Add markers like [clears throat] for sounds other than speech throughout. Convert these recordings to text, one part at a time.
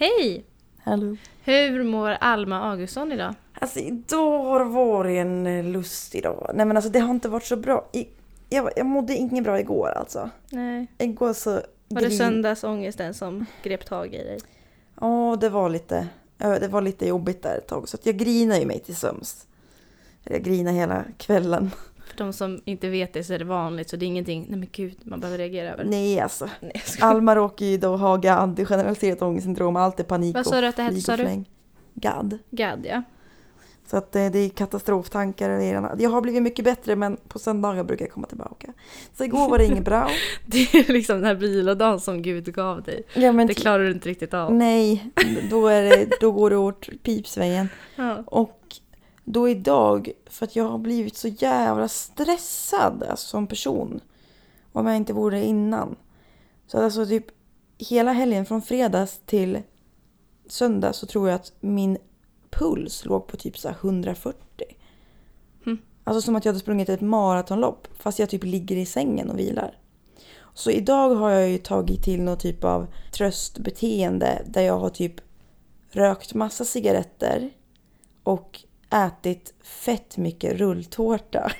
Hej! Hallå. Hur mår Alma Augustsson idag? Alltså idag har varit en eh, lustig dag. Nej men alltså det har inte varit så bra. I, jag, jag mådde inget bra igår alltså. Nej. Igår så... Var det söndagsångesten som grep tag i dig? Ja, det var lite... ja, Det var lite jobbigt där ett tag. Så jag grinade ju mig till sömns. Jag grinade hela kvällen. För de som inte vet det så är det vanligt så det är ingenting, nej men gud, man behöver reagera över. Nej alltså. [laughs] Nej. Alma ju då ha GAD, generaliserat ångestsyndrom, allt är panik Vad sa du att det hette, sa du? GAD. Gad ja. Så att eh, det är katastroftankar. Jag har blivit mycket bättre men på söndagar brukar jag komma tillbaka. Så igår var det inget bra. [laughs] Det är liksom den här vilodagen som Gud gav dig. Ja, men Det klarar du inte riktigt av. Nej, då, är det, då går det åt pipsvägen. Ja. Och då idag, för att jag har blivit så jävla stressad alltså, som person. Om jag inte vore det innan. Så alltså typ hela helgen från fredags till söndag så tror jag att min puls låg på typ så här 140. Mm. Alltså som att jag hade sprungit ett maratonlopp fast jag typ ligger i sängen och vilar. Så idag har jag ju tagit till någon typ av tröstbeteende där jag har typ rökt massa cigaretter och ätit fett mycket rulltårta.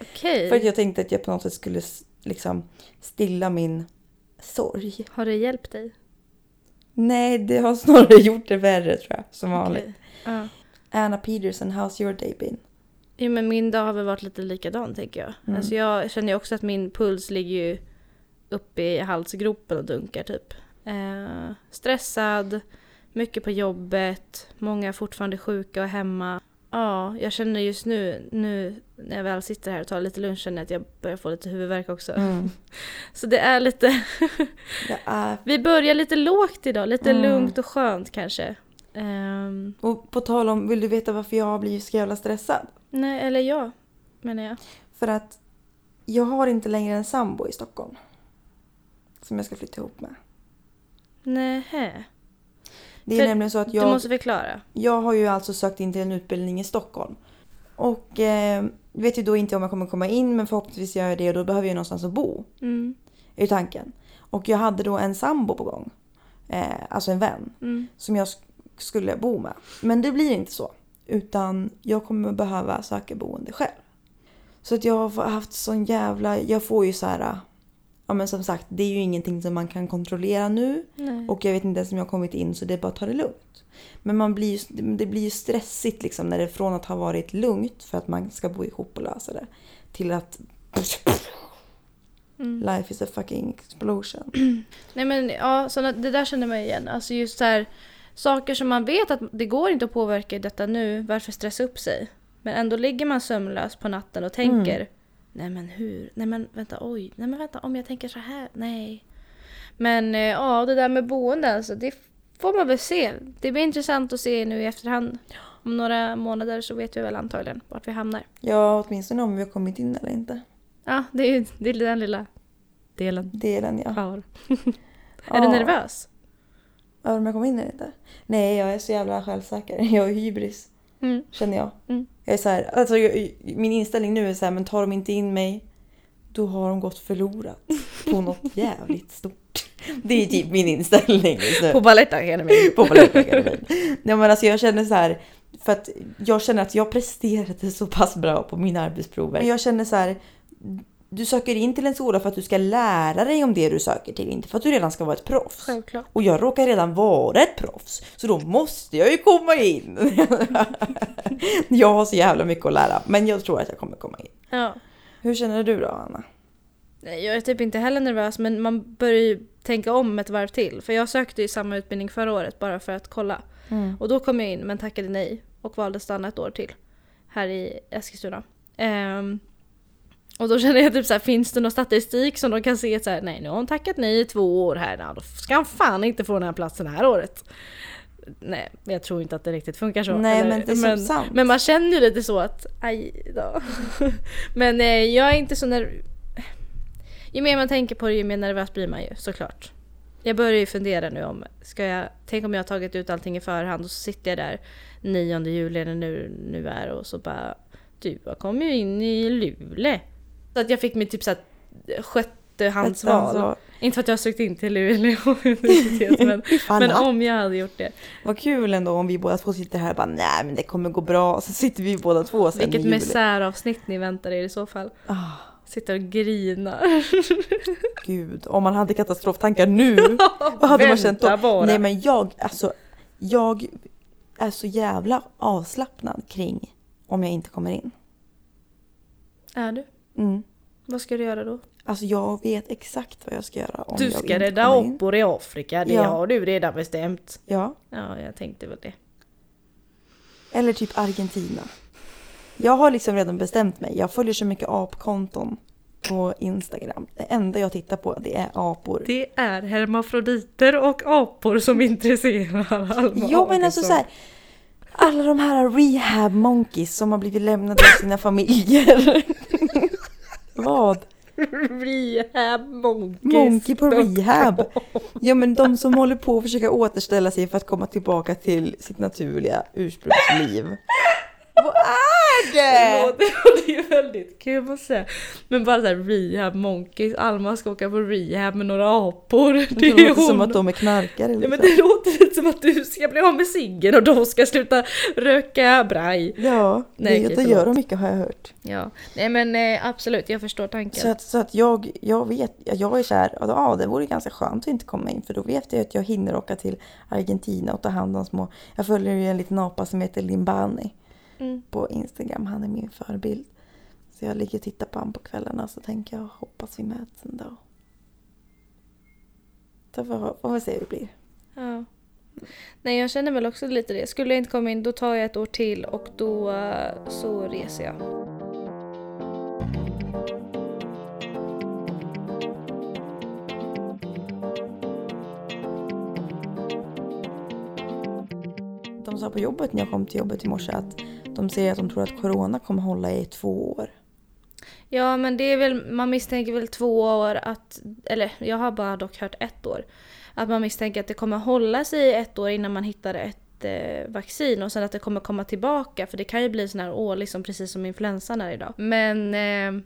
Okej. För att jag tänkte att jag på något sätt skulle liksom stilla min sorg. Har det hjälpt dig? Nej, det har snarare [laughs] gjort det värre tror jag, som vanligt. Okej. Ja. Anna Peterson, how's your day been? Jo men min dag har väl varit lite likadan tänker jag. Mm. Alltså jag känner ju också att min puls ligger ju uppe i halsgropen och dunkar typ. Eh, stressad, mycket på jobbet, många är fortfarande sjuka och hemma. Ja, jag känner just nu, nu när jag väl sitter här och tar lite lunch känner jag att jag börjar få lite huvudvärk också. Mm. [laughs] Så det är lite, Det är... [laughs] vi börjar lite lågt idag, lite Mm. lugnt och skönt kanske. Ehm, Och på tal om, vill du veta varför jag har blivit så jävla stressad? nej, eller ja, menar jag. För att jag har inte längre en sambo i Stockholm. Som jag ska flytta ihop med. Nähä. Det är För nämligen så att Du jag... måste förklara. Jag har ju alltså sökt in till en utbildning i Stockholm. Och eh, vet ju då inte om jag kommer komma in men förhoppningsvis gör jag det och då behöver jag någonstans att bo. Mm. Är tanken. Och jag hade då en sambo på gång. Eh, alltså en vän. Mm. Som jag sk- skulle bo med. Men det blir inte så. Utan jag kommer behöva söka boende själv. Så att jag har haft sån jävla... Jag får ju så här... Ja men som sagt, det är ju ingenting som man kan kontrollera nu. Nej. Och jag vet inte ens om jag har kommit in så det är bara att ta det lugnt. Men man blir ju, det blir ju stressigt liksom när det från att ha varit lugnt för att man ska bo ihop och lösa det. Till att Mm. life is a fucking explosion. [clears throat] Nej men ja, så det där känner man igen. Alltså just så här, saker som man vet att det går inte att påverka i detta nu, varför stressa upp sig? Men ändå ligger man sömnlös på natten och tänker Mm. Nej men hur? Nej men vänta, oj. Nej men vänta, om jag tänker så här? Nej. Men eh, ja, det där med boende alltså, det får man väl se. Det blir intressant att se nu i efterhand. Om några månader så vet vi väl antagligen vart vi hamnar. Ja, åtminstone om vi har kommit in eller inte. Ja, det är det är den lilla delen Delen ja. kvar. [laughs] [laughs] Är du nervös? Ja, om jag kommer in eller inte? Nej, jag är så jävla självsäker. [laughs] Jag är hybris, Mm. känner jag. Mm. Jag är så här, alltså, jag, min inställning nu är så här, men tar de inte in mig, då har de gått förlorat på något [laughs] jävligt stort. Det är typ min inställning just nu. På Balettakademin. på Balettakademin. Nej men alltså jag känner så här, för att jag känner att jag presterade så pass bra på mina arbetsprover. Jag känner så här, du söker in till en skola för att du ska lära dig om det du söker till, inte för att du redan ska vara ett proffs. Självklart. Och jag råkar redan vara ett proffs, så då måste jag ju komma in. [laughs] jag har så jävla mycket att lära, men jag tror att jag kommer komma in. Ja. Hur känner du då Anna? Jag är typ inte heller nervös men man börjar ju tänka om ett varv till. För jag sökte ju samma utbildning förra året bara för att kolla. Och då kom jag in men tackade nej och valde att stanna ett år till. Här i Eskilstuna. Ehm, och då känner jag typ så här, finns det någon statistik som de kan se att så här, nej nu har hon tackat nej i två år här, då ska han fan inte få den här platsen det här året. Nej, jag tror inte att det riktigt funkar så. Nej, eller- men det är men, sant. men man känner ju lite så att, aj då. [laughs] men eh, jag är inte så nervös. Ju mer man tänker på det ju mer nervös blir man ju såklart. Jag börjar ju fundera nu om, ska jag, tänk om jag har tagit ut allting i förhand och så sitter jag där 9 juli eller nu, nu är och så bara du har kommit ju in i Luleå. Så att jag fick mig typ så här 6 inte för att jag har sökt in till Luleå universitet men, [laughs] men om jag hade gjort det. Vad kul ändå om vi båda två sitter här och bara nej men det kommer gå bra och så sitter vi båda två sen Vilket misäravsnitt ni väntar er i så fall. Ah, Sitter och grinar. [laughs] gud, om man hade katastroftankar nu, [laughs] vad hade man känt då? Bara. Nej men jag, alltså, jag är så jävla avslappnad kring om jag inte kommer in. Är du? Mm. Vad ska du göra då? Alltså jag vet exakt vad jag ska göra om Du jag ska inte rädda apor i Afrika, det Ja. har du redan bestämt. Ja, Ja, jag tänkte väl det. eller typ Argentina. Jag har liksom redan bestämt mig. Jag följer så mycket apkonton på Instagram. Det enda jag tittar på det är apor. Det är hermafroditer och apor som intresserar Alma Ja men alltså så här, Alla de här rehab monkeys som har blivit lämnade av sina familjer. [laughs] Vad? [laughs] Rehab monkeys. Monkey på rehab. Ja men de som håller på att försöka återställa sig för att komma tillbaka till sitt naturliga ursprungsliv. [laughs] Vad är Låter [laughs] det är väldigt kul måste säga. Men bara såhär rehab monkeys, Alma ska åka på rehab med några apor. Det, Det låter hon. som att de är knarkare. Ja, men Liksom. det låter lite som att du ska bli av med ciggen och de ska sluta röka braj. Ja, Nej, det, det gör de mycket har jag hört. Ja, nej men eh, absolut, jag förstår tanken. Så att, så att jag, jag vet, jag är kär, ja det vore ganska skönt att inte komma in för då vet jag att jag hinner åka till Argentina och ta hand om små, jag följer ju en liten apa som heter Limbani Mm. på Instagram, han är min förebild. Så jag ligger och tittar på honom på kvällarna så tänker jag hoppas vi möts en dag. Så får, får vi se hur det blir. Ja. Nej, jag känner väl också lite det. Skulle jag inte komma in, då tar jag ett år till och då eh, så reser jag. De sa på jobbet när jag kom till jobbet i morse att de säger att de tror att corona kommer hålla i två år. Ja, men det är väl, man misstänker väl två år att, eller jag har bara dock hört ett år. Att man misstänker att det kommer hålla sig i ett år innan man hittar ett eh, vaccin och sen att det kommer komma tillbaka. För det kan ju bli sån här årlig som precis som influensan är idag. Men eh,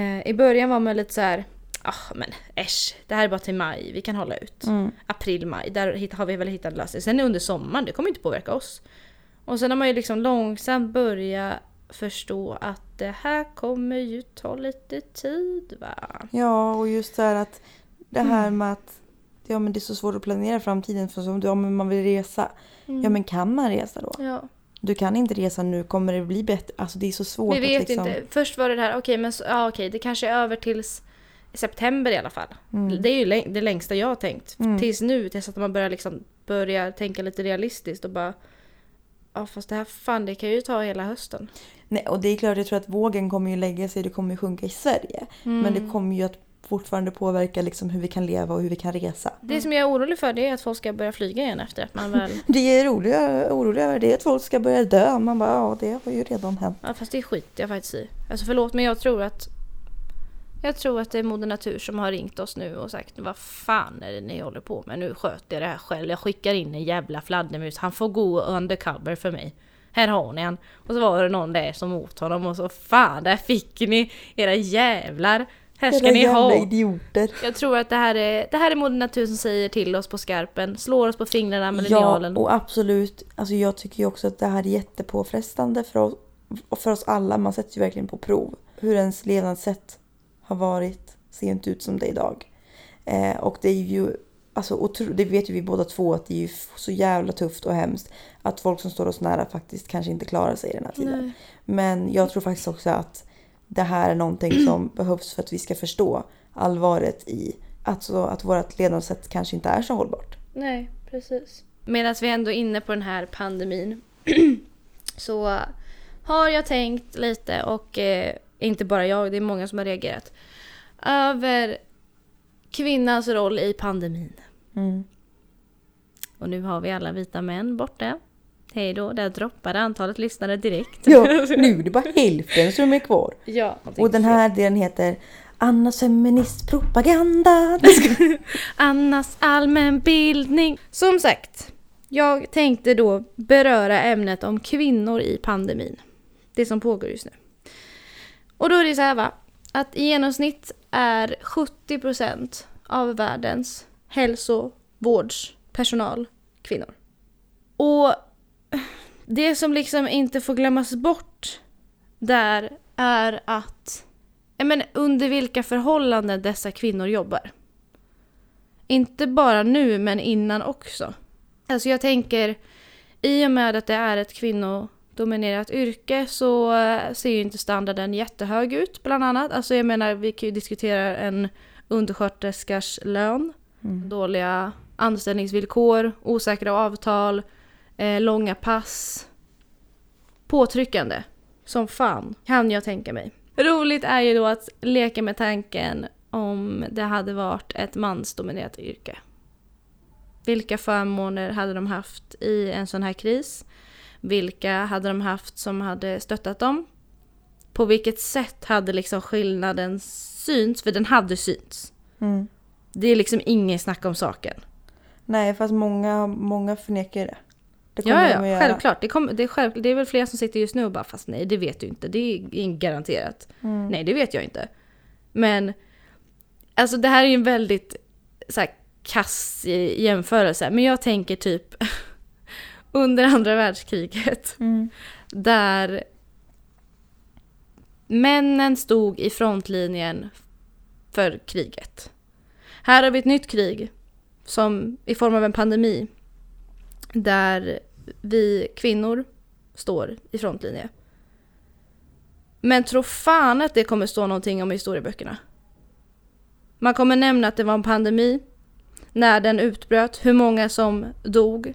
eh, i början var man lite så här. Ah, men äsch, det här är bara till maj, vi kan hålla ut. April, maj, där har vi väl hittat lösning. Sen under sommaren, det kommer inte påverka oss. Och sen har man ju liksom långsamt börjat förstå att det här kommer ju ta lite tid va? Ja, och just det här att det här med att ja, men det är så svårt att planera framtiden för som du, ja, men man vill resa. Ja men kan man resa då? Ja. Du kan inte resa nu, kommer det bli bättre? Alltså det är så svårt Vi vet att liksom... inte. Först var det här, okej men så, ja, okej det kanske är över tills september i alla fall. Det är ju det längsta jag har tänkt. Tills nu, tills att man börjar liksom börja tänka lite realistiskt och bara Ja fast det här fan det kan ju ta hela hösten. Nej, och det är klart, jag tror att vågen kommer ju lägga sig, det kommer ju sjunka i Sverige. Men Mm. det kommer ju att fortfarande påverka liksom hur vi kan leva och hur vi kan resa. Det som jag är orolig för det är att folk ska börja flyga igen efter att man [laughs] väl... Det är roliga, oroliga över det är att folk ska börja dö. Man bara, ja det har ju redan hänt. Ja fast det skiter jag faktiskt i. Alltså förlåt men jag tror att jag tror att det är Moder Natur som har ringt oss nu och sagt vad fan är det ni håller på med? Nu sköter jag det här själv. Jag skickar in en jävla fladdermus. Han får gå undercover för mig. Här har ni han. Och så var det någon där som åt honom och så fan där fick ni era jävlar. Här ska Era ni ha. idioter. Jag tror att det här är, det här är Moder Natur som säger till oss på skarpen. Slår oss på fingrarna med Ja, linjalen. och absolut. Alltså jag tycker ju också att det här är jättepåfrestande för oss, för oss alla. Man sätter ju verkligen på prov. Hur ens levnadssätt har varit ser inte ut som det är idag. Eh, och det är ju, alltså, otro, det vet ju vi båda två att det är ju så jävla tufft och hemskt att folk som står oss nära faktiskt kanske inte klarar sig i den här tiden. Nej. Men jag tror faktiskt också att det här är någonting som [clears throat] behövs för att vi ska förstå allvaret i att, så, att vårt levnadssätt kanske inte är så hållbart. Nej, precis. Medan vi ändå är inne på den här pandemin [clears throat] så har jag tänkt lite och eh, inte bara jag, det är många som har reagerat över kvinnans roll i pandemin. Mm. Och nu har vi alla vita män borta. Hej då, där droppade antalet lyssnare direkt. Ja, [laughs] nu är det bara hälften som är kvar. ja Och den här delen heter Annas feministpropaganda. [laughs] Annas allmänbildning. Som sagt, jag tänkte då beröra ämnet om kvinnor i pandemin. Det som pågår just nu. Och då är det så här va. att i genomsnitt är 70% av världens hälsovårdspersonal kvinnor. Och det som liksom inte får glömmas bort där är att men under vilka förhållanden dessa kvinnor jobbar. Inte bara nu, men innan också. Alltså jag tänker, i och med att det är ett kvinnodominerat yrke så eh, ser ju inte standarden jättehög ut bland annat. Alltså jag menar, vi kan ju diskutera en undersköterskas lön, mm. dåliga anställningsvillkor, osäkra avtal, eh, långa pass. Påtryckande. Som fan, kan jag tänka mig. Roligt är ju då att leka med tanken om det hade varit ett mansdominerat yrke. Vilka förmåner hade de haft i en sån här kris? Vilka hade de haft som hade stöttat dem? På vilket sätt hade liksom skillnaden synts? För den hade synts. Mm. Det är liksom ingen snack om saken. Nej, fast många, många förnekar det. Det ja, ja, självklart. Det, kom, det, är själv, det är väl flera som sitter just nu och bara fast nej, det vet du inte. Det är garanterat. Mm. Nej, det vet jag inte. Men alltså det här är ju en väldigt så här, kass jämförelse. Men jag tänker typ [laughs] under andra världskriget. Mm. Där männen stod i frontlinjen för kriget. Här har vi ett nytt krig som i form av en pandemi där vi kvinnor står i frontlinje. Men tro fan att det kommer stå någonting om historieböckerna. Man kommer nämna att det var en pandemi, när den utbröt, hur många som dog.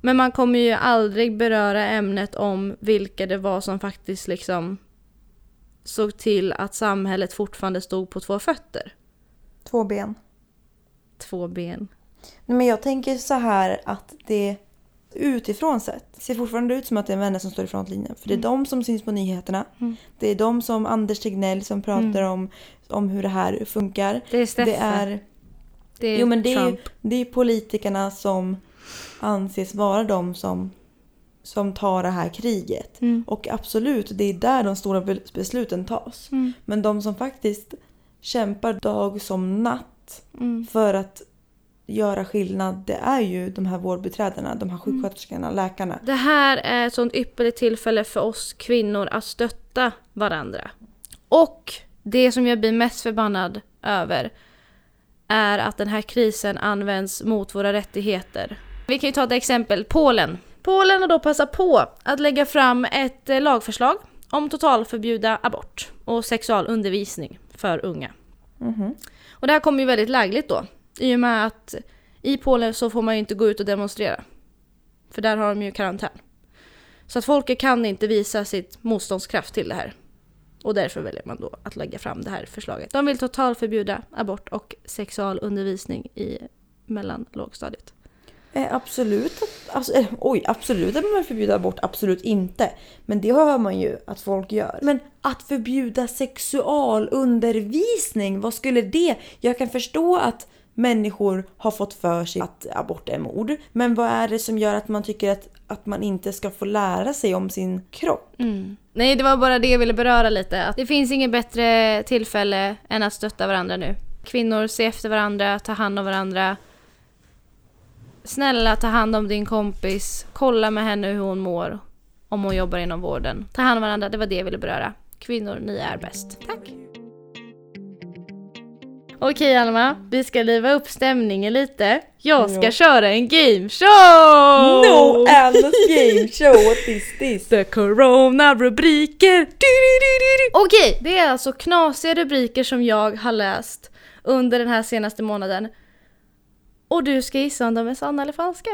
Men man kommer ju aldrig beröra ämnet om vilka det var som faktiskt liksom såg till att samhället fortfarande stod på två fötter. Två ben. Två ben. Men jag tänker så här att det utifrån sett ser fortfarande ut som att det är vänner som står i frontlinjen. För det är mm. de som syns på nyheterna. Mm. Det är de som Anders Tegnell som pratar mm. om, om hur det här funkar. Det är Steffe. Det är, det är jo, men det Trump. Är, det är politikerna som anses vara de som, som tar det här kriget. Mm. Och absolut, det är där de stora besluten tas. Mm. Men de som faktiskt kämpar dag som natt mm. för att göra skillnad det är ju de här vårdbiträdena, de här mm. sjuksköterskorna, mm. läkarna. Det här är ett sånt ypperligt tillfälle för oss kvinnor att stötta varandra. Och det som jag blir mest förbannad över är att den här krisen används mot våra rättigheter. Vi kan ju ta ett exempel, Polen. Polen har då passat på att lägga fram ett eh, lagförslag om totalförbjuda abort och sexualundervisning för unga. Mm -hmm. Och det här kommer ju väldigt lägligt då i och med att i Polen så får man ju inte gå ut och demonstrera. För där har de ju karantän. Så att folket kan inte visa sitt motståndskraft till det här. Och därför väljer man då att lägga fram det här förslaget. De vill totalförbjuda abort och sexualundervisning i mellanlågstadiet. Eh, absolut, alltså, eh, oj, absolut att man förbjuda abort, absolut inte. Men det hör man ju att folk gör. Men att förbjuda sexualundervisning, vad skulle det? Jag kan förstå att människor har fått för sig att abort är mord. Men vad är det som gör att man tycker att, att man inte ska få lära sig om sin kropp? Mm. Nej, det var bara det jag ville beröra lite. Att det finns inget bättre tillfälle än att stötta varandra nu. Kvinnor, se efter varandra, ta hand om varandra. Snälla, ta hand om din kompis. Kolla med henne hur hon mår. Om hon jobbar inom vården. Ta hand om varandra, det var det jag ville beröra. Kvinnor, ni är bäst. Tack! Okej Alma, vi ska liva upp stämningen lite. Jag ska ja. köra en game show! No Almas game show, what is this? The corona-rubriker! Okej, det är alltså knasiga rubriker som jag har läst under den här senaste månaden. Och du ska gissa om de är sanna eller falska.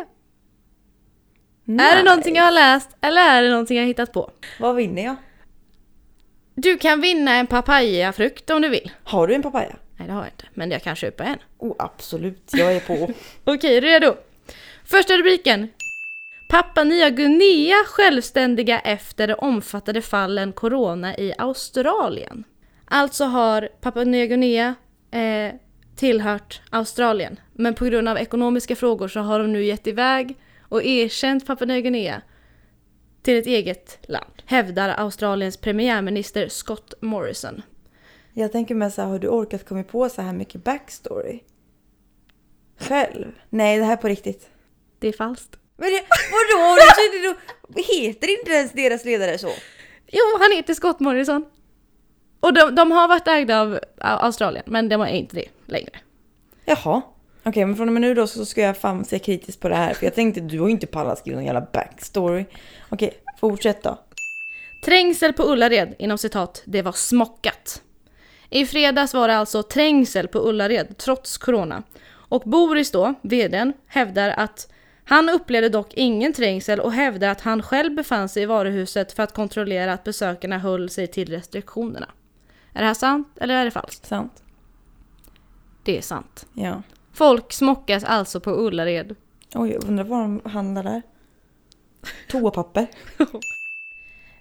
Nice. Är det någonting jag har läst eller är det någonting jag har hittat på? Vad vinner jag? Du kan vinna en papayafrukt om du vill. Har du en papaya? Nej det har jag inte, men jag kan köpa en. Oh, absolut, jag är på. [laughs] Okej, redo? Första rubriken. Pappa Nya Guinea självständiga efter de omfattande fallen corona i Australien. Alltså har Papua Nya Guinea eh, tillhört Australien. Men på grund av ekonomiska frågor så har de nu gett iväg och erkänt Papua Nya Guinea till ett eget land. Hävdar Australiens premiärminister Scott Morrison. Jag tänker med så här, har du orkat komma på så här mycket backstory? Själv? Nej, det här är på riktigt. Det är falskt. Men det, vadå? Heter inte ens deras ledare så? Jo, han heter Scott Morrison. Och de, de har varit ägda av Australien, men de är inte det längre. Jaha. Okej, men från och med nu då så ska jag fan se kritiskt på det här. För jag tänkte, du har ju inte pallat skriva någon jävla backstory. Okej, fortsätt då. Trängsel på Ullared, inom citat, det var smockat. I fredags var det alltså trängsel på Ullared, trots corona. Och Boris då, vdn, hävdar att han upplevde dock ingen trängsel och hävdar att han själv befann sig i varuhuset för att kontrollera att besökarna höll sig till restriktionerna. Är det här sant eller är det falskt? Sant. Det är sant. Ja. Folk smockas alltså på Ullared. Oj, jag undrar vad de handlar där. Toapapper. [laughs]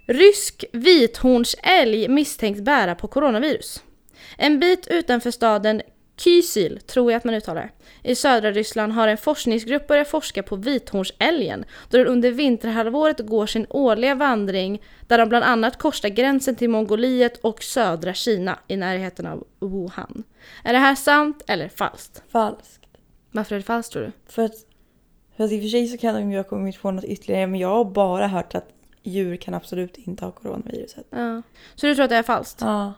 Rysk vithornsälg misstänks bära på coronavirus. En bit utanför staden Kysyl, tror jag att man uttalar i södra Ryssland har en forskningsgrupp börjat forska på vithornsälgen då den under vinterhalvåret går sin årliga vandring där de bland annat korsar gränsen till Mongoliet och södra Kina i närheten av Wuhan. Är det här sant eller falskt? Falskt. Varför är det falskt tror du? För att, för att i och för sig så kan de ju ha kommit på något ytterligare men jag har bara hört att djur kan absolut inte ha coronaviruset. Ja. Så du tror att det är falskt? Ja.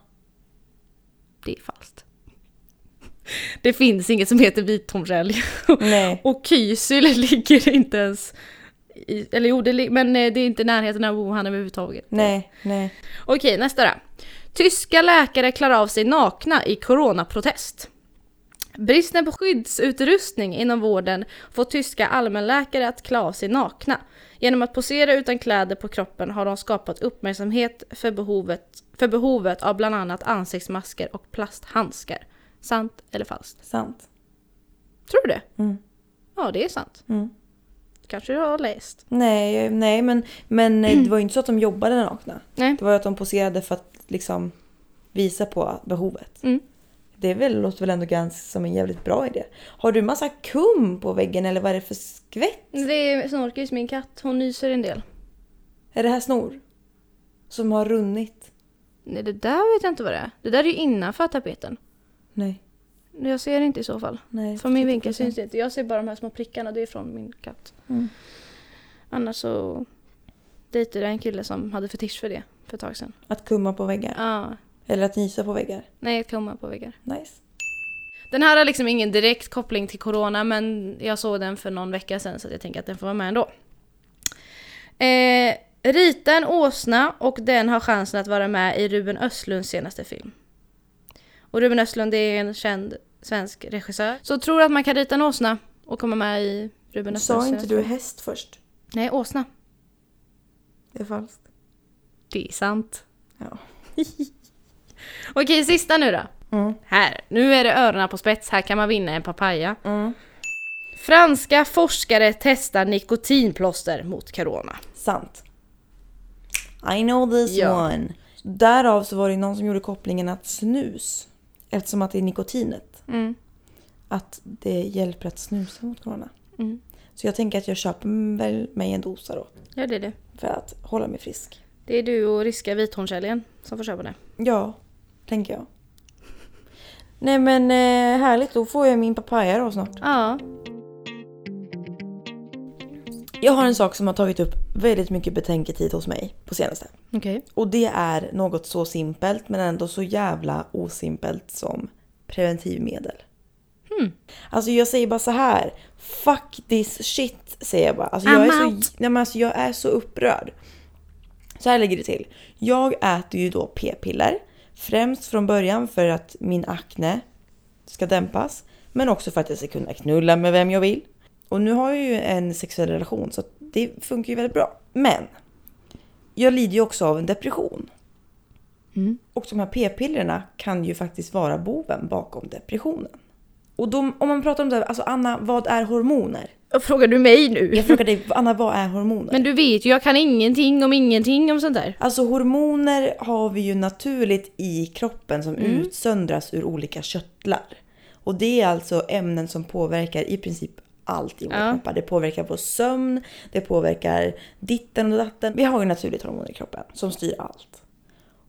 Det är falskt. [laughs] Det finns inget som heter vithornsälg. Nej. [laughs] Och Kysyl ligger inte ens i, eller jo, det, men eh, det är inte närheten av Wuhan överhuvudtaget. Nej, nej. Okej, nästa då. Tyska läkare klarar av sig nakna i coronaprotest. Bristen på skyddsutrustning inom vården får tyska allmänläkare att klä av sig nakna. Genom att posera utan kläder på kroppen har de skapat uppmärksamhet för behovet, för behovet av bland annat ansiktsmasker och plasthandskar. Sant eller falskt? Sant. Tror du det? Mm. Ja, det är sant. Mm. Kanske du har läst. Nej, nej men, men eh, det var ju inte så att de jobbade nakna. Nej. Det var ju att de poserade för att liksom visa på behovet. Mm. Det är väl, låter väl ändå ganska som en jävligt bra idé. Har du massa kum på väggen eller vad är det för skvätt? Det är Snorkis, min katt. Hon nyser en del. Är det här snor? Som har runnit? Nej, det där vet jag inte vad det är. Det där är ju innanför tapeten. Nej. Jag ser inte i så fall. nej Från min vinkel syns det inte. Jag ser bara de här små prickarna. Det är från min katt. Mm. Annars så dejtade jag en kille som hade fetisch för det för ett tag sedan. Att kumma på väggar. Ja, Eller att nysa på väggar. nej, kumma på väggar. Nice. Den här har liksom ingen direkt koppling till corona men jag såg den för någon vecka sedan så att jag tänker att den får vara med ändå. Eh, rita en åsna och den har chansen att vara med i Ruben Östlunds senaste film. Och Ruben Östlund det är en känd svensk regissör. Så tror du att man kan rita en åsna och komma med i Ruben Östlunds Sa inte du häst först? Nej, åsna. Det är falskt. Det är sant. Ja. [laughs] Okej, sista nu då. Mm. Här, nu är det öronen på spets. Här kan man vinna en papaya. Mm. Franska forskare testar nikotinplåster mot corona. Sant. I know this Ja. one. Därav så var det någon som gjorde kopplingen att snus, eftersom att det är nikotinet, Mm. att det hjälper att snusa mot corona. Mm. Så jag tänker att jag köper väl mig en dosa då, Ja, det är det. för att hålla mig frisk. Det är du och riska vithornsälgen som får köpa det. Ja, tänker jag. Nej men eh, härligt, då får jag min papaya då snart. Ja. Jag har en sak som har tagit upp väldigt mycket betänketid hos mig på senaste. Okej. Och det är något så simpelt men ändå så jävla osimpelt som preventivmedel. Hmm. Alltså jag säger bara så här. Fuck this shit säger jag bara. Alltså jag, är så, nej men alltså jag är så upprörd. Så här ligger det till. Jag äter ju då p-piller. Främst från början för att min akne ska dämpas. Men också för att jag ska kunna knulla med vem jag vill. Och nu har jag ju en sexuell relation så det funkar ju väldigt bra. Men jag lider ju också av en depression. Mm. Och de här p-pillerna kan ju faktiskt vara boven bakom depressionen. Och de, om man pratar om det här, alltså Anna, vad är hormoner? Frågar du mig nu? Jag frågar dig, Anna, vad är hormoner? Men du vet ju, jag kan ingenting om ingenting om sånt där. Alltså hormoner har vi ju naturligt i kroppen som Mm. utsöndras ur olika körtlar. Och det är alltså ämnen som påverkar i princip allt i våra Ja. kroppar. Det påverkar vår sömn, det påverkar ditten och datten. Vi har ju naturligt hormoner i kroppen som styr allt.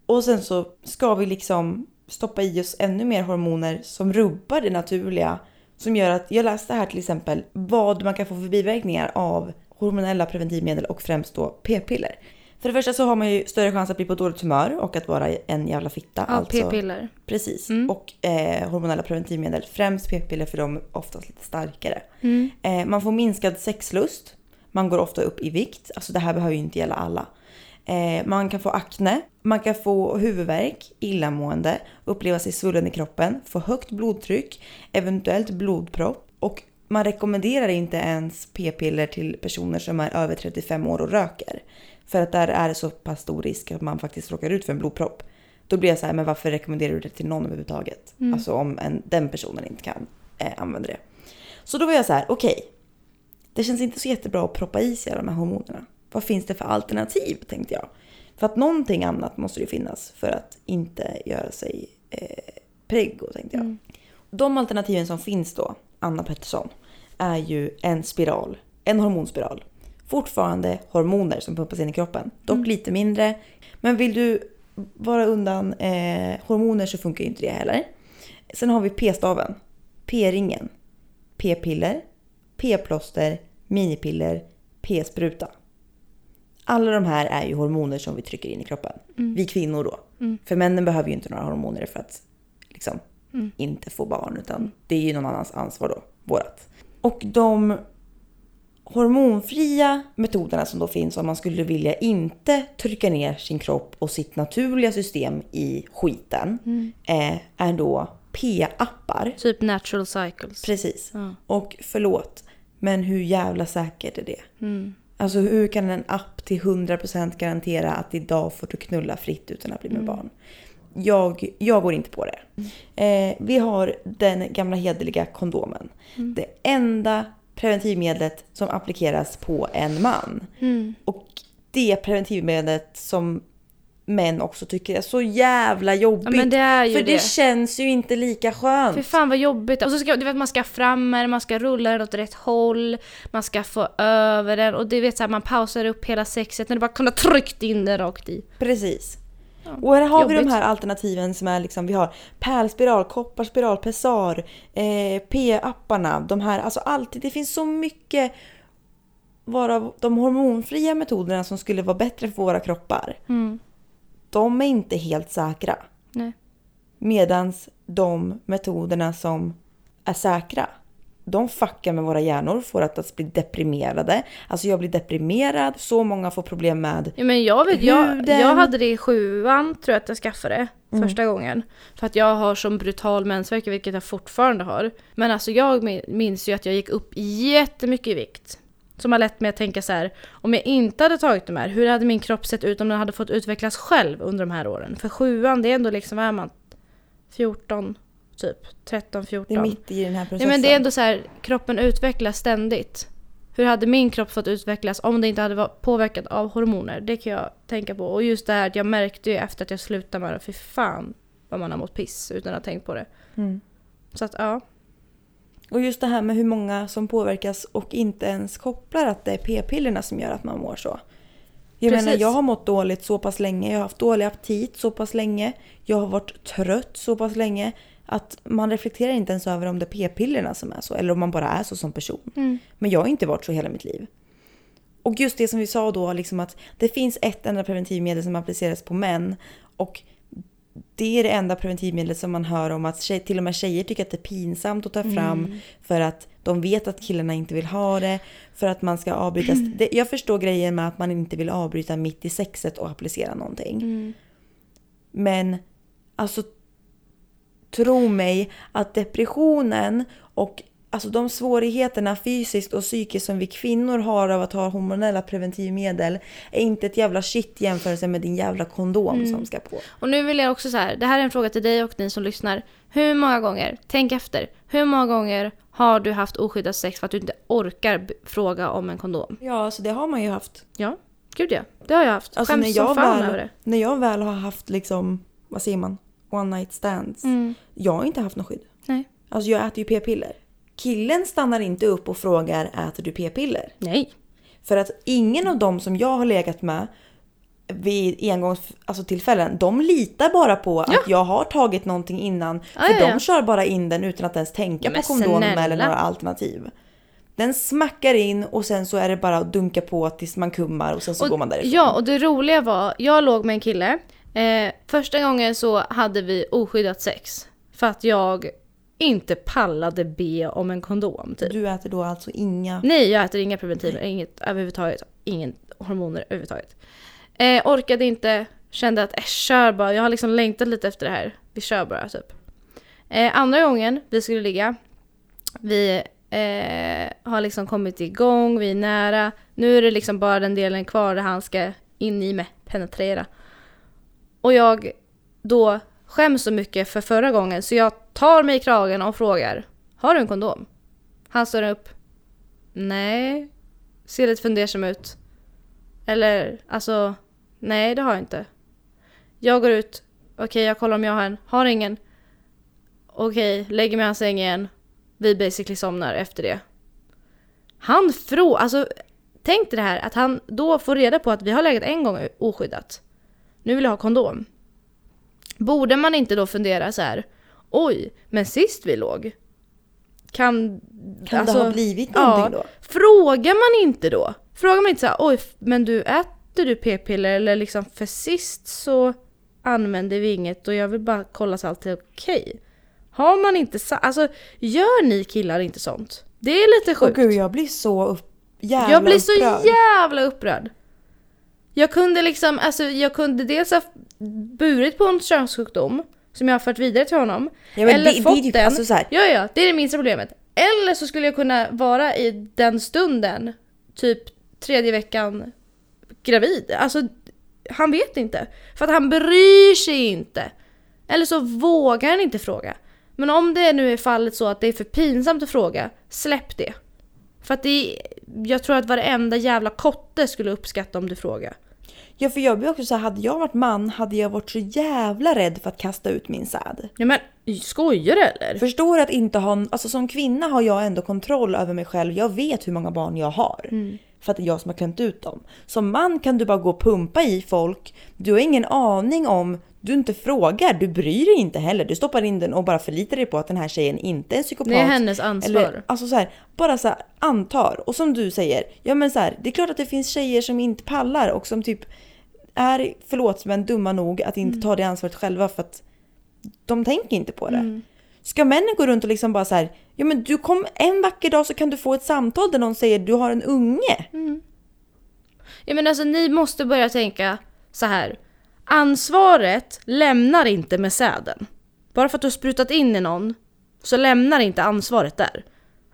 Och sen så ska vi liksom stoppa i oss ännu mer hormoner som rubbar det naturliga. Som gör att, jag läste här till exempel vad man kan få för biverkningar av hormonella preventivmedel och främst då p-piller. För det första så har man ju större chans att bli på dåligt humör och att vara en jävla fitta. Ja, alltså, p-piller. Precis. Mm. Och eh, hormonella preventivmedel, främst p-piller för de är oftast lite starkare. Mm. Eh, man får minskad sexlust. Man går ofta upp i vikt. Alltså det här behöver ju inte gälla alla. Eh, man kan få akne. Man kan få huvudvärk, illamående, uppleva sig svullen i kroppen, få högt blodtryck, eventuellt blodpropp. Och man rekommenderar inte ens p-piller till personer som är över 35 år och röker. För att där är det så pass stor risk att man faktiskt råkar ut för en blodpropp. Då blir jag så här, men varför rekommenderar du det till någon överhuvudtaget? Alltså om en, den personen inte kan eh, använda det. Så då var jag så här, okej. det känns inte så jättebra att proppa i sig de här hormonerna. Vad finns det för alternativ tänkte jag. För att någonting annat måste det ju finnas för att inte göra sig eh, preggo tänkte jag. De alternativen som finns då, Anna Pettersson, är ju en spiral, en hormonspiral. Fortfarande hormoner som pumpas in i kroppen, dock lite mindre. Men vill du vara undan eh, hormoner så funkar ju inte det heller. Sen har vi p-staven, p-ringen, p-piller, p-plåster, minipiller, p-spruta. Alla de här är ju hormoner som vi trycker in i kroppen. Vi kvinnor då. För männen behöver ju inte några hormoner för att liksom, inte få barn. Utan det är ju någon annans ansvar då, vårat. Och de hormonfria metoderna som då finns om man skulle vilja inte trycka ner sin kropp och sitt naturliga system i skiten. Eh, är då p-appar. Typ natural cycles. Precis. Ja. Och förlåt, men hur jävla säkert är det? Mm. Alltså hur kan en app till 100% garantera att idag får du knulla fritt utan att bli med barn? Jag, jag går inte på det. Eh, vi har den gamla hederliga kondomen. Det enda preventivmedlet som applikeras på en man. Mm. Och det preventivmedlet som män också tycker är så jävla jobbigt. Ja, det För det, det. känns ju inte lika skönt. Fy fan vad jobbigt. Och så ska, du vet, man ska fram med den, man ska rulla den åt rätt håll, man ska få över den och du vet så här, man pausar upp hela sexet när du bara kunde ha tryckt in den rakt i. Precis. Och här har vi jobbigt. de här alternativen som är liksom, vi har pärlspiral, kopparspiral, pessar, eh, P-apparna, de här, alltså alltid, det finns så mycket varav de hormonfria metoderna som skulle vara bättre för våra kroppar, Mm. de är inte helt säkra. Nej. Medans de metoderna som är säkra, de fuckar med våra hjärnor, får att bli deprimerade. Alltså jag blir deprimerad, så många får problem med Ja, men jag, vet, jag, jag hade det i sjuan tror jag att jag skaffade första gången. För att jag har som brutal mensvärk, vilket jag fortfarande har. Men alltså jag min- minns ju att jag gick upp jättemycket i vikt. Som har lett mig att tänka så här, om jag inte hade tagit de här, hur hade min kropp sett ut om den hade fått utvecklas själv under de här åren? För sjuan, det är ändå liksom, vad är man? 14, typ. 13, 14. det är mitt i den här Ja, processen. men det är ändå så här, kroppen utvecklas ständigt. Hur hade min kropp fått utvecklas om det inte hade varit påverkat av hormoner? Det kan jag tänka på. Och just det här att jag märkte ju efter att jag slutade med det, fy fan vad man har mått piss utan att ha tänkt på det. Mm. Så att ja. Och just det här med hur många som påverkas och inte ens kopplar att det är p-pillerna som gör att man mår så. Jag Precis. menar, jag har mått dåligt så pass länge, jag har haft dålig aptit så pass länge, jag har varit trött så pass länge att man reflekterar inte ens över om det är p-pillerna som är så eller om man bara är så som person. Men jag har inte varit så hela mitt liv. Och just det som vi sa då, liksom att det finns ett enda preventivmedel som appliceras på män och det är det enda preventivmedlet som man hör om att tjej, till och med tjejer tycker att det är pinsamt att ta fram för att de vet att killarna inte vill ha det. För att man ska avbryta. Det, jag förstår grejen med att man inte vill avbryta mitt i sexet och applicera någonting. Men alltså tro mig att depressionen och alltså de svårigheterna fysiskt och psykiskt som vi kvinnor har av att ha hormonella preventivmedel är inte ett jävla shit jämförelse med din jävla kondom som ska på. Och nu vill jag också så här, det här är en fråga till dig och ni som lyssnar. Hur många gånger, tänk efter, hur många gånger har du haft oskyddat sex för att du inte orkar fråga om en kondom? Ja, alltså det har man ju haft. Ja, gud ja. Det har jag haft. Alltså Skäms när som jag, fan väl, över det. när jag väl har haft liksom, vad säger man, one night stands. Mm. Jag har inte haft något skydd. Nej. Alltså jag äter ju p-piller. Killen stannar inte upp och frågar äter du p-piller? Nej. För att ingen av dem som jag har legat med vid engångs, alltså tillfällen, de litar bara på Ja. att jag har tagit någonting innan. Ja, för ja. de kör bara in den utan att ens tänka på kondom eller några alternativ. Den smackar in och sen så är det bara att dunka på tills man kummar och sen så Och- går man därifrån. Ja, och det roliga var, jag låg med en kille. Eh, första gången så hade vi oskyddat sex. För att jag inte pallade be om en kondom typ. Du äter då alltså inga... Nej, jag äter inga preventiver, inget överhuvudtaget. Ingen hormoner överhuvudtaget. Eh, orkade inte, kände att äh, kör bara. Jag har liksom längtat lite efter det här. Vi kör bara typ. Eh, andra gången vi skulle ligga, vi eh, har liksom kommit igång, vi är nära. Nu är det liksom bara den delen kvar där han ska in i mig, penetrera. Och jag då skäms så mycket för förra gången så jag tar mig i kragen och frågar Har du en kondom? Han står upp Nej. Ser lite fundersam ut. Eller alltså, nej det har jag inte. Jag går ut, okej jag kollar om jag har en, har ingen. Okej, lägger mig i hans säng igen. Vi basically somnar efter det. Han frå, alltså tänk dig det här att han då får reda på att vi har legat en gång oskyddat. Nu vill jag ha kondom. Borde man inte då fundera så här, oj, men sist vi låg, kan... Kan alltså- det ha blivit någonting då? Frågar man inte då? Frågar man inte så här, oj, men du äter du p-piller eller liksom för sist så använde vi inget och jag vill bara kolla så allt är okej. Har man inte alltså gör ni killar inte sånt? Det är lite Åh sjukt. gud, jag blir så upp, jävla jag blir så upprörd. jävla upprörd. Jag kunde liksom, alltså jag kunde dels ha burit på en könssjukdom som jag har fört vidare till honom. Ja, eller det- det fått typ- den. alltså Ja, ja, det är det minsta problemet. Eller så skulle jag kunna vara i den stunden, typ tredje veckan gravid. Alltså, han vet inte. För att han bryr sig inte. Eller så vågar han inte fråga. Men om det nu är fallet så att det är för pinsamt att fråga, släpp det. För att det är, jag tror att varenda jävla kotte skulle uppskatta om du frågar. Ja, för jag blir också så här, hade jag varit man hade jag varit så jävla rädd för att kasta ut min säd. Ja men skojar du eller? Förstår att inte ha, alltså som kvinna har jag ändå kontroll över mig själv. Jag vet hur många barn jag har. För att det är jag som har klämt ut dem. Som man kan du bara gå och pumpa i folk. Du har ingen aning om, du inte frågar, du bryr dig inte heller. Du stoppar in den och bara förlitar dig på att den här tjejen inte är en psykopat. Det är hennes ansvar. Eller, alltså så här, bara så här, antar. Och som du säger, ja men så här, det är klart att det finns tjejer som inte pallar och som typ är, förlåt men dumma nog att inte ta det ansvaret själva för att de tänker inte på det. Ska männen gå runt och liksom bara så här, ja men du kom en vacker dag så kan du få ett samtal där någon säger du har en unge. Ja men alltså ni måste börja tänka så här. Ansvaret lämnar inte med säden. Bara för att du har sprutat in i någon så lämnar inte ansvaret där.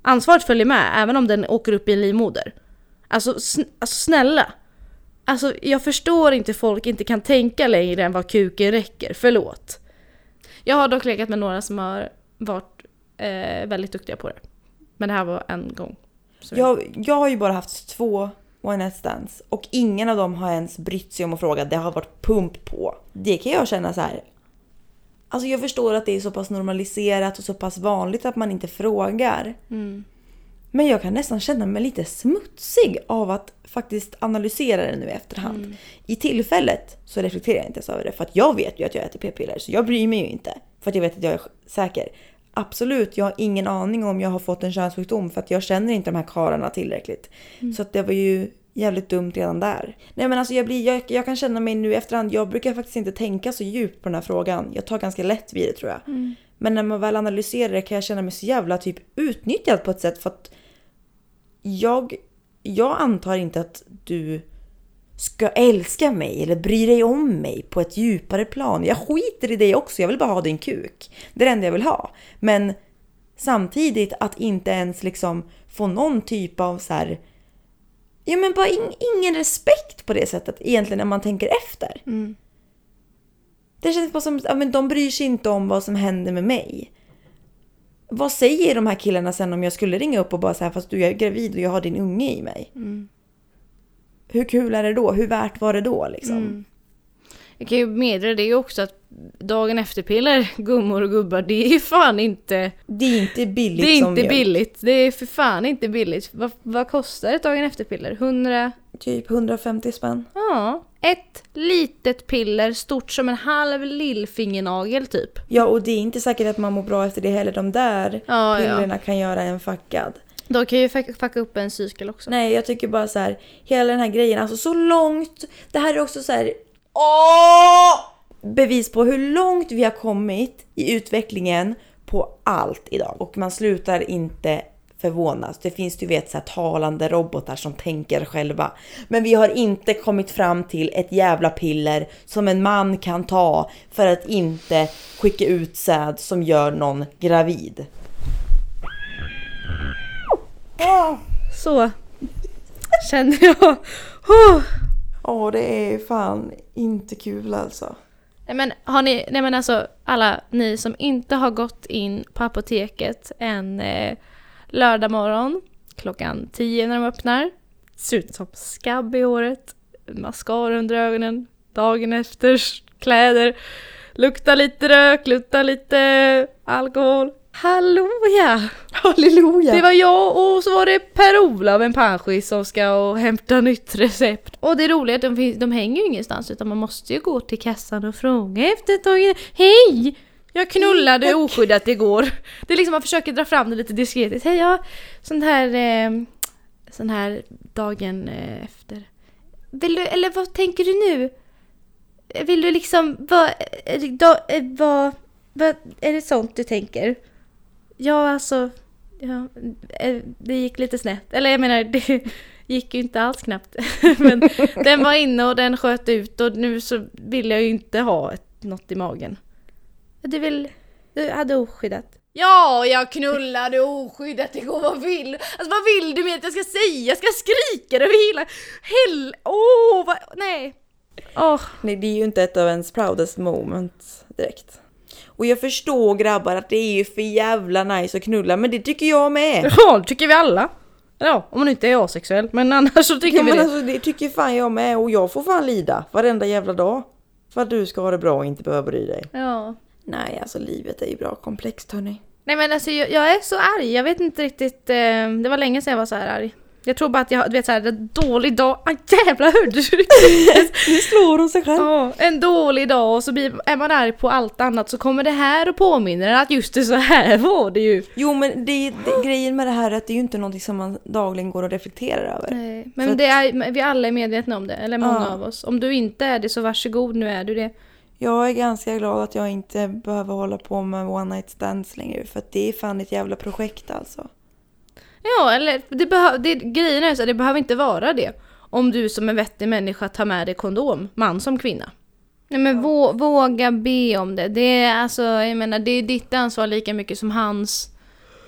Ansvaret följer med även om den åker upp i en livmoder. Alltså, sn- alltså snälla. Alltså jag förstår inte folk inte kan tänka längre än vad kuken räcker. Förlåt. Jag har dock legat med några som har varit eh, väldigt duktiga på det. Men det här var en gång. Jag, jag har ju bara haft två one night stands och ingen av dem har ens brytt sig om att fråga. Det har varit pump på. Det kan jag känna så här. Alltså jag förstår att det är så pass normaliserat och så pass vanligt att man inte frågar. Mm. Men jag kan nästan känna mig lite smutsig av att faktiskt analysera det nu i efterhand. I tillfället så reflekterar jag inte ens över det för att jag vet ju att jag äter p-piller så jag bryr mig ju inte. För att jag vet att jag är säker. Absolut, jag har ingen aning om jag har fått en könssjukdom för att jag känner inte de här karlarna tillräckligt. Så att det var ju jävligt dumt redan där. Nej men alltså jag, blir, jag, jag kan känna mig nu i efterhand, jag brukar faktiskt inte tänka så djupt på den här frågan. Jag tar ganska lätt vid det tror jag. Men när man väl analyserar det kan jag känna mig så jävla typ utnyttjad på ett sätt för att jag, jag antar inte att du ska älska mig eller bry dig om mig på ett djupare plan. Jag skiter i dig också, jag vill bara ha din kuk. Det är det enda jag vill ha. Men samtidigt att inte ens liksom få någon typ av så här, ja men bara in, ingen respekt på det sättet egentligen när man tänker efter. Mm. Det känns bara som att men de bryr sig inte om vad som händer med mig. Vad säger de här killarna sen om jag skulle ringa upp och bara säga fast du är gravid och jag har din unge i mig? Mm. Hur kul är det då? Hur värt var det då liksom? Mm. Jag kan ju meddela det också att dagen efter-piller, gummor och gubbar, det är ju fan inte... Det är inte billigt Det är inte billigt. Det är för fan inte billigt. Vad, vad kostar ett dagen efter-piller? 100? Typ 150 spänn. Ja. Ett litet piller stort som en halv lillfingernagel typ. Ja, och det är inte säkert att man mår bra efter det heller. De där Ja, ja. pillerna kan göra en fuckad. De kan ju fuck- fucka upp en cykel också. Nej, jag tycker bara så här, hela den här grejen, alltså så långt. Det här är också så här, åh! Bevis på hur långt vi har kommit i utvecklingen på allt idag. Och man slutar inte förvånas. Det finns du vet så här talande robotar som tänker själva. Men vi har inte kommit fram till ett jävla piller som en man kan ta för att inte skicka ut säd som gör någon gravid. Åh, Så känner jag. Oh. Åh, det är fan inte kul alltså. Nej men har ni, nej men alltså alla ni som inte har gått in på apoteket en eh, lördag morgon klockan 10 när de öppnar. Ser ut som skabb i håret, mascara under ögonen, dagen efter kläder, luktar lite rök, luktar lite alkohol. Halleluja! Halleluja! Det var jag och så var det Per-Olof, en panschis som ska och hämta nytt recept. Och det roliga är att de, finns, de hänger ju ingenstans utan man måste ju gå till kassan och fråga efter ett tag. Hej! Jag knullade oskyddat igår. Det är liksom man försöker dra fram det lite diskret. Hej, jag sån här, eh, sån här dagen eh, efter. Vill du, eller vad tänker du nu? Vill du liksom, vad, det, då, eh, vad, vad, är det sånt du tänker? Ja, alltså, ja, eh, det gick lite snett. Eller jag menar, [laughs] det gick ju inte alls knappt. [laughs] Men den var inne och den sköt ut och nu så vill jag ju inte ha ett, något i magen. Du vill, du hade oskyddat. Ja, jag knullade oskyddat igår, vad vill Alltså vad vill du med att jag ska säga? Jag ska skrika över hela... Hell... Åh, oh, vad... Nej. Åh. Nej, det är ju inte ett av ens proudest moments direkt. Och jag förstår grabbar att det är ju för jävla nice att knulla, men det tycker jag med. [laughs] Ja, det tycker vi alla. Ja, om man inte är asexuell. Men annars så tycker Ja, vi men det. alltså, det tycker fan jag med och jag får fan lida varenda jävla dag. För att du ska ha det bra och inte behöva bry dig. Ja. Nej, alltså livet är ju bra komplext hörni. Nej men alltså jag, jag är så arg, jag vet inte riktigt, eh, det var länge sedan jag var så här arg. Jag tror bara att jag du vet såhär, en dålig dag, ah, jävlar hörde du? [laughs] Nu slår hon sig själv. Ja, en dålig dag och så blir, är man arg på allt annat så kommer det här och påminner en att just det så här var det ju. Jo men det, det, grejen med det här är att det är ju inte någonting som man dagligen går och reflekterar över. Nej, men att- det är, vi alla är medvetna om det, eller många Ja. av oss. Om du inte är det så varsågod, nu är du det. Jag är ganska glad att jag inte behöver hålla på med one night stands längre för att det är fan ett jävla projekt alltså. Ja, eller det behö- det, grejen är så att det behöver inte vara det. Om du som en vettig människa tar med dig kondom, man som kvinna. Nej men vå- våga be om det. Det är alltså, jag menar det är ditt ansvar lika mycket som hans.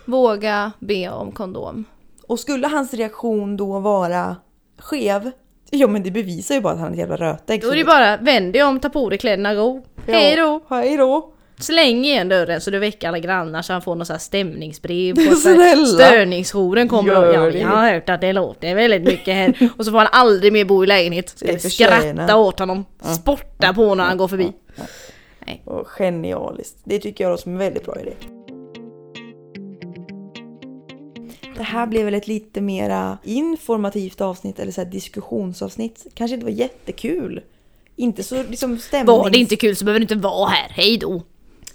Våga be om kondom. Och skulle hans reaktion då vara skev, ja men det bevisar ju bara att han är ett jävla rötägg. Då är det bara vänd dig om, ta på dig kläderna, gå. Hej då! Hej då! Släng igen dörren så du väcker alla grannar så han får något här stämningsbrev på. [laughs] Snälla! Störningsjouren kommer Gör och ja, det. jag har hört att det låter väldigt mycket här. Och så får han aldrig mer bo i lägenhet. Ska vi skratta åt honom, spotta på när han går förbi. Och genialiskt. Det tycker jag låter som en väldigt bra idé. Det här blev väl ett lite mera informativt avsnitt eller så här diskussionsavsnitt. Kanske inte var jättekul. Inte så liksom stämnings... Var det inte kul så behöver du inte vara här, hej då!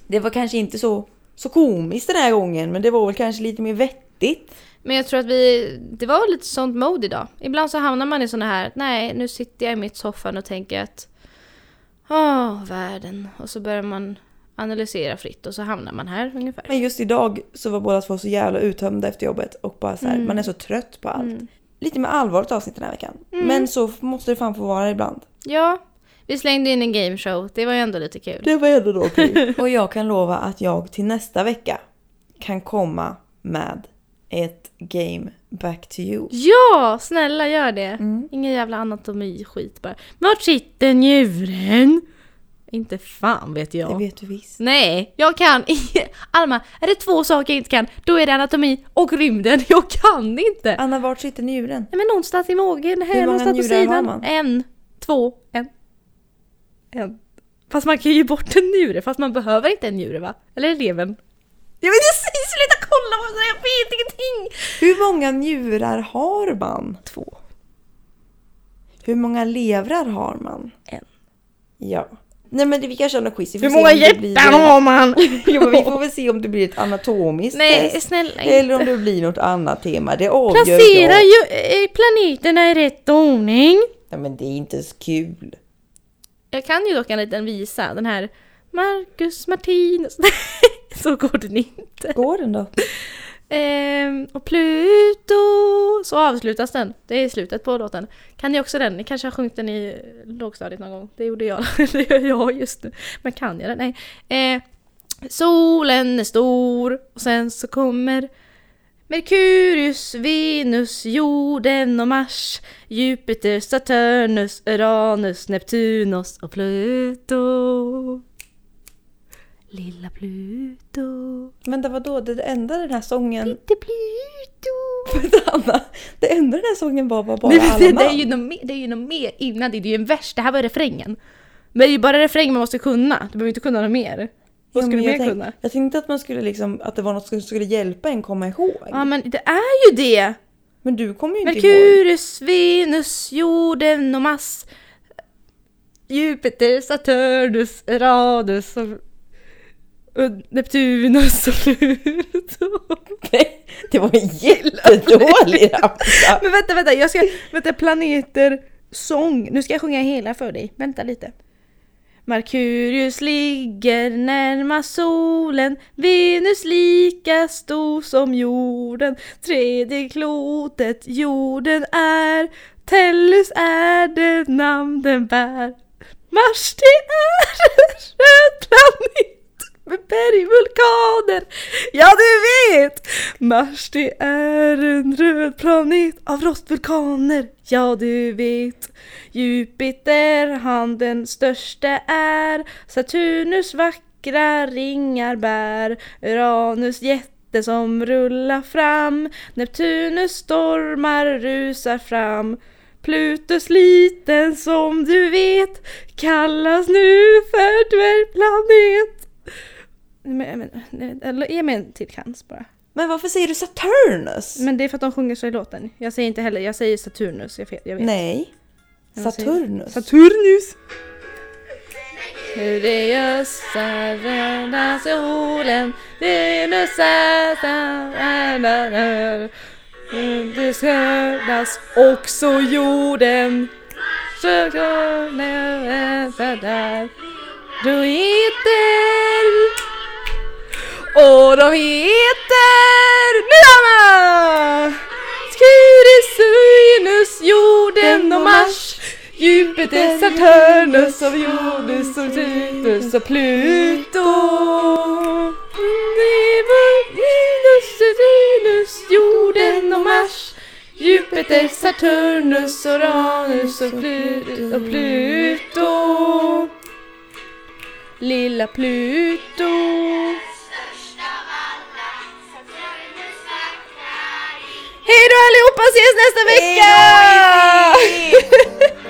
Det var kanske inte så, så komiskt den här gången men det var väl kanske lite mer vettigt. Men jag tror att vi, det var lite sånt mode idag. Ibland så hamnar man i såna här, nej nu sitter jag i mitt soffan och tänker att Åh, världen. Och så börjar man analysera fritt och så hamnar man här ungefär. Men just idag så var båda två så jävla uttömda efter jobbet och bara så här, man är så trött på allt. Lite med allvarligt avsnitt den här veckan. Men så måste det fan få vara ibland. Ja, vi slängde in en gameshow. Det var ju ändå lite kul. Det var ändå då okej. [laughs] och jag kan lova att jag till nästa vecka kan komma med ett game back to you. Ja, snälla gör det. Ingen jävla anatomi-skit bara. Vart sitter njuren? Inte fan vet Det jag. vet du visst. Nej, jag kan. [laughs] Alma, är det två saker jag inte kan, då är det anatomi och rymden. [laughs] Jag kan inte. Anna, vart sitter njuren? Nej men någonstans i magen, här många någonstans på njurar har sidan. man? En, två, en. En. Fast man kan ju ge bort en njure, fast man behöver inte en njure va? Eller det levern? Jag vet inte, sluta kolla det, jag vet ingenting! Hur många njurar har man? Två. Hur många levrar har man? En. Ja. Nej men det, vi kan köra något quiz. Hur många hjärtan har man? [laughs] jo, vi [laughs] får väl se om det blir ett anatomiskt Nej, test. snälla Eller om det blir något annat tema. Det avgör Placera jag. eh, planeterna i rätt ordning. Nej men det är inte så kul. Jag kan ju dock en liten visa, den här Marcus Martinus. [laughs] så går den inte. Går den då? Ehm, och Pluto, så avslutas den. Det är slutet på låten. Kan ni också den? Ni kanske har sjungit den i lågstadiet någon gång? Det gjorde jag. [laughs] det gör jag just nu. Men kan jag den? Nej. Eh, solen är stor och sen så kommer Merkurius, Venus, jorden och Mars Jupiter, Saturnus, Uranus, Neptunus och Pluto Lilla Pluto Vänta vadå? Det enda den här sången... Lite Pluto [laughs] Anna. Det enda den här sången var var bara Nej, men alla det, det, är ju något mer, det är ju något mer innan det, det är ju en vers, det här var refrängen. Men det är ju bara refrängen man måste kunna, du behöver inte kunna något mer. Vad men jag mer kunna? Jag tänkte att man skulle liksom, att det var något som skulle hjälpa en komma ihåg. Ja men det är ju det! Men du kommer ju inte ihåg. Merkurius, Venus, jorden och Mars Jupiter, Saturnus, Uranus och och Neptunus och Pluto. Nej, det var en jättedålig [laughs] ramsa. Men vänta, vänta, jag ska, vänta, planeter, sång. Nu ska jag sjunga hela för dig. Vänta lite. Merkurius ligger närmast solen, Venus lika stor som jorden, tredje klotet jorden är, Tellus är det namn den bär. Mars det är en röd planet med bergvulkaner. Ja du vet! Mars det är en röd planet av rostvulkaner. Ja du vet. Jupiter han den största är. Saturnus vackra ringar bär. Uranus jätte som rullar fram. Neptunus stormar rusar fram. Plutus liten som du vet kallas nu för dvärgplanet. Men, men, eller ge mig en till chans bara. Men varför säger du Saturnus? Men det är för att de sjunger så i låten. Jag säger inte heller, jag säger Saturnus, jag, vet, jag vet. Nej. Saturnus. Saturnus! Hur det göstar röda solen Venus är Det skördas också jorden där Du heter och de heter Nyama! Scuris, Uranus, jorden och Mars. Jupiter, Saturnus och Jonas och Titus och Pluto. Venus, Uranus, jorden och Mars. Jupiter, Saturnus, Uranus och Pluto, och Pluto. Lilla Pluto. Hej då allihopa, ses nästa vecka! Hejdå, [laughs]